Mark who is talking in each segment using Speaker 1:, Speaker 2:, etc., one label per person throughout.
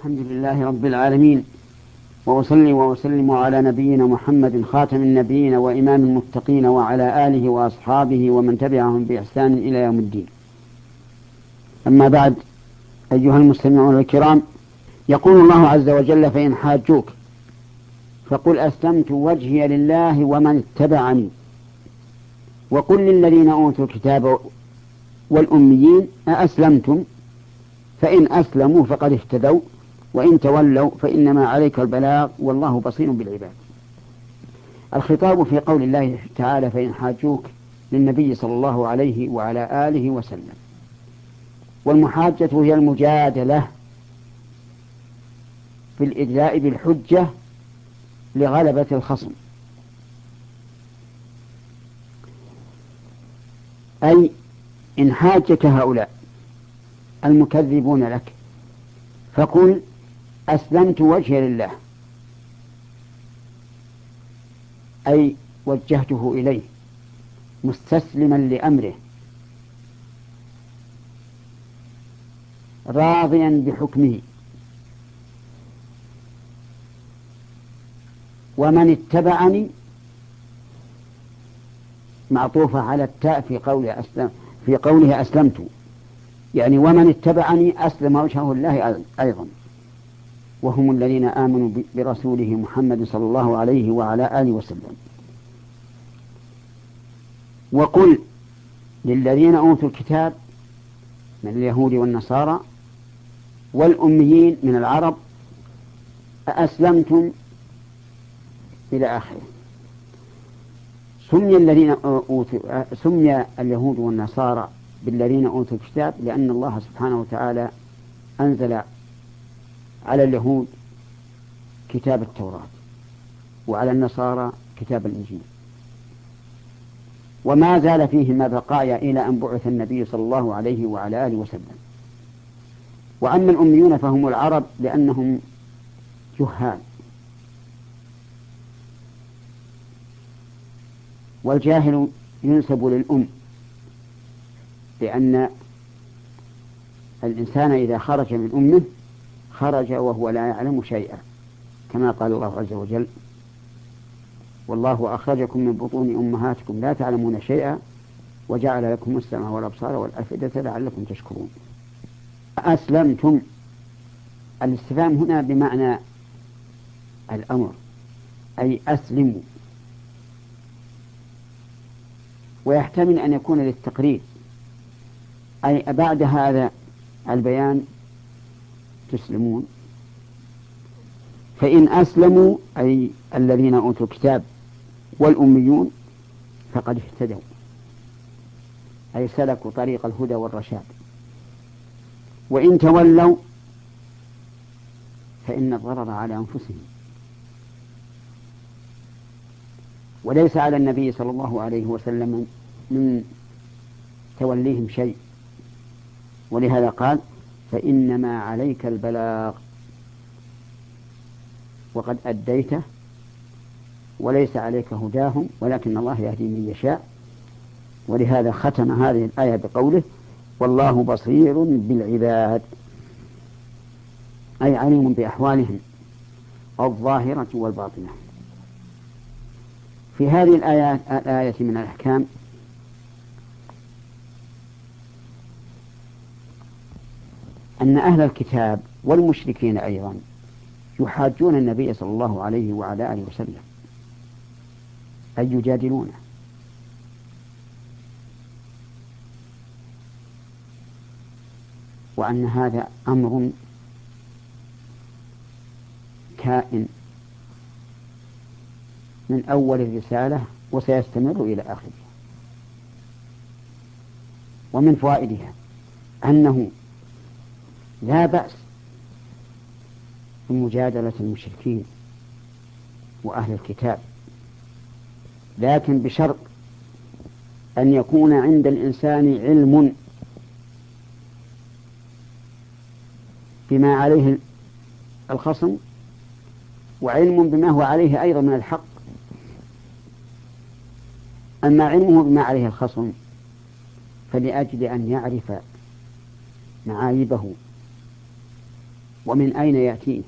Speaker 1: الحمد لله رب العالمين. وأصلي وأسلم على نبينا محمد خاتم النبيين وإمام المتقين وعلى آله وأصحابه ومن تبعهم بإحسان إلى يوم الدين. أما بعد أيها المستمعون الكرام يقول الله عز وجل فإن حاجوك فقل أسلمت وجهي لله ومن اتبعني. وقل للذين أوتوا الكتاب والأميين أأسلمتم؟ فإن أسلموا فقد اهتدوا. وإن تولوا فإنما عليك البلاغ والله بصير بالعباد. الخطاب في قول الله تعالى فإن حاجوك للنبي صلى الله عليه وعلى آله وسلم. والمحاجة هي المجادلة في الإدلاء بالحجة لغلبة الخصم. أي إن حاجك هؤلاء المكذبون لك فقل أسلمت وجهي لله. أي وجهته إليه. مستسلما لأمره. راضيا بحكمه. ومن اتبعني معطوفة على التاء في قوله أسلم في قوله أسلمت. يعني ومن اتبعني أسلم وجهه الله أيضا. وهم الذين آمنوا برسوله محمد صلى الله عليه وعلى آله وسلم. وقل للذين أوتوا الكتاب من اليهود والنصارى والأميين من العرب أأسلمتم إلى آخره. سمي الذين أوتوا سمي اليهود والنصارى بالذين أوتوا الكتاب لأن الله سبحانه وتعالى أنزل على اليهود كتاب التوراة وعلى النصارى كتاب الإنجيل. وما زال فيهما بقايا إلى أن بعث النبي صلى الله عليه وعلى آله وسلم. وأما الأميون فهم العرب لأنهم جهال. والجاهل ينسب للأم لأن الإنسان إذا خرج من أمه خرج وهو لا يعلم شيئا كما قال الله عز وجل والله أخرجكم من بطون أمهاتكم لا تعلمون شيئا وجعل لكم السمع والأبصار والأفئدة لعلكم تشكرون. أسلمتم. الاستفهام هنا بمعنى الأمر أي أسلموا. ويحتمل أن يكون للتقرير. أي بعد هذا البيان تسلمون. فإن أسلموا أي الذين أوتوا الكتاب والأميون فقد اهتدوا. أي سلكوا طريق الهدى والرشاد. وإن تولوا فإن الضرر على أنفسهم. وليس على النبي صلى الله عليه وسلم من توليهم شيء. ولهذا قال فإنما عليك البلاغ. وقد أديته وليس عليك هداهم ولكن الله يهدي من يشاء. ولهذا ختم هذه الآية بقوله والله بصير بالعباد أي عليم بأحوالهم الظاهرة والباطنة. في هذه الآيات الآية من الأحكام أن أهل الكتاب والمشركين أيضا يحاجون النبي صلى الله عليه وعلى آله وسلم. أي يجادلونه. وأن هذا أمر كائن من أول الرسالة وسيستمر إلى آخرها ومن فوائدها أنه لا بأس بمجادلة المشركين وأهل الكتاب لكن بشرط أن يكون عند الإنسان علم بما عليه الخصم وعلم بما هو عليه أيضا من الحق. أما علمه بما عليه الخصم فلأجل أن يعرف معايبه ومن أين يأتيه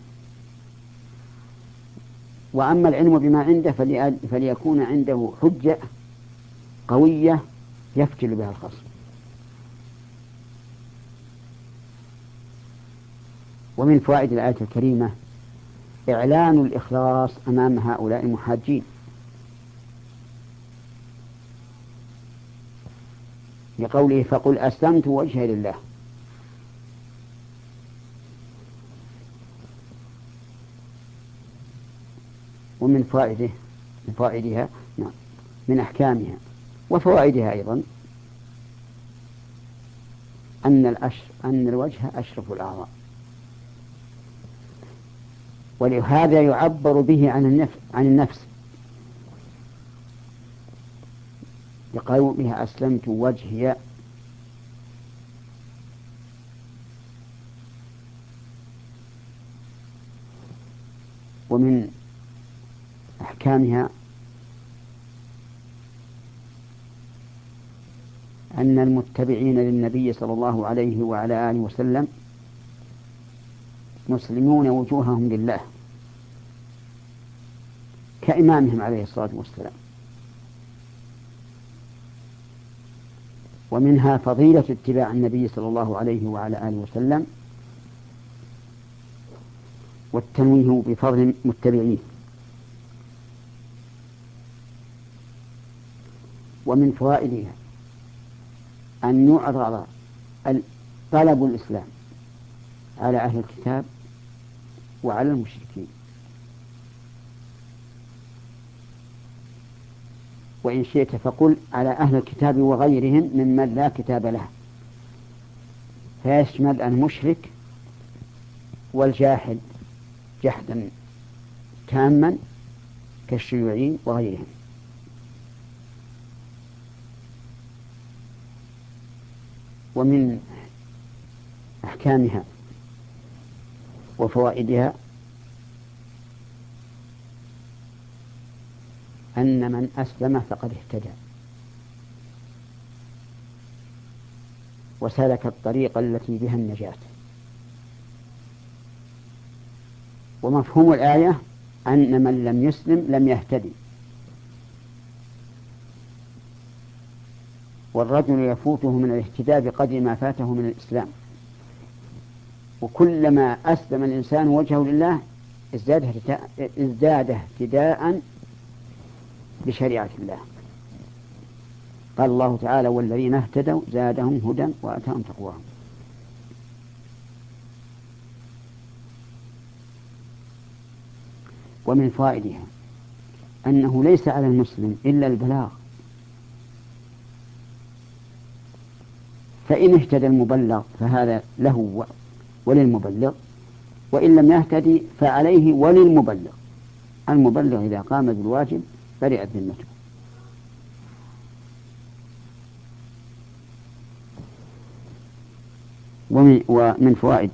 Speaker 1: وأما العلم بما عنده فليكون عنده حجة قوية يفتل بها الخصم. ومن فوائد الآية الكريمة إعلان الإخلاص أمام هؤلاء المحاجين. لقوله فقل أسلمت وجهي لله. ومن فوائده من فوائدها نعم من أحكامها وفوائدها أيضا أن الأشر أن الوجه أشرف الأعضاء. ولهذا يعبر به عن النفس عن النفس. بقولها أسلمت وجهي ومن أحكامها أن المتبعين للنبي صلى الله عليه وعلى آله وسلم مسلمون وجوههم لله كإمامهم عليه الصلاة والسلام. ومنها فضيلة اتباع النبي صلى الله عليه وعلى آله وسلم والتنويه بفضل متبعيه. ومن فوائدها أن يعرض طلب الإسلام على أهل الكتاب وعلى المشركين. وإن شئت فقل على أهل الكتاب وغيرهم ممن لا كتاب له. فيشمل المشرك والجاحد جحدا تاما كالشيوعيين وغيرهم. ومن أحكامها وفوائدها أن من أسلم فقد اهتدى. وسلك الطريق التي بها النجاة. ومفهوم الآية أن من لم يسلم لم يهتدي. والرجل يفوته من الاهتداء بقدر ما فاته من الإسلام. وكلما أسلم الإنسان وجهه لله ازداد اهتداء بشريعة الله. قال الله تعالى والذين اهتدوا زادهم هدى وآتاهم تقواهم. ومن فائدها أنه ليس على المسلم إلا البلاغ. فإن اهتدى المبلغ فهذا له وللمبلغ وإن لم يهتدي فعليه وللمبلغ. المبلغ إذا قام بالواجب برئت ذمته. ومن, فوائد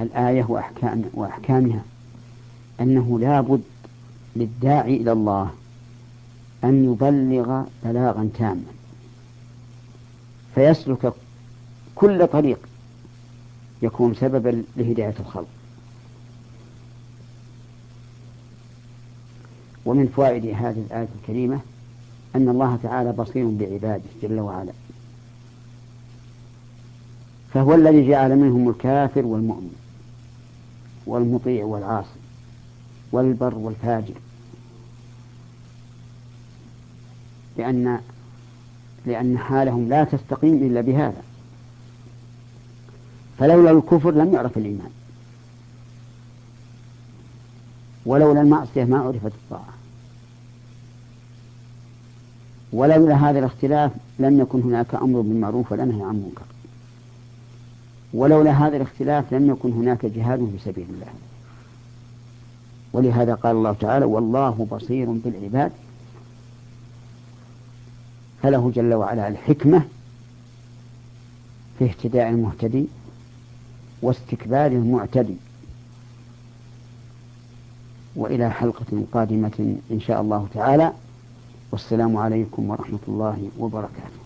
Speaker 1: الآية وأحكام وأحكامها أنه لا بد للداعي إلى الله أن يبلغ بلاغا تاما. فيسلك كل طريق يكون سببا لهداية الخلق. ومن فوائد هذه الآية الكريمة أن الله تعالى بصير بعباده جل وعلا. فهو الذي جعل منهم الكافر والمؤمن والمطيع والعاصي والبر والفاجر. لأن لأن حالهم لا تستقيم إلا بهذا. فلولا الكفر لم يعرف الإيمان. ولولا المعصية ما عرفت الطاعة. ولولا هذا الاختلاف لم يكن هناك أمر بالمعروف ولا نهي عن منكر ولولا هذا الاختلاف لم يكن هناك جهاد في سبيل الله. ولهذا قال الله تعالى والله بصير بالعباد فله جل وعلا الحكمة في اهتداء المهتدي واستكبار المعتدي. وإلى حلقة قادمة إن شاء الله تعالى. والسلام عليكم ورحمة الله وبركاته.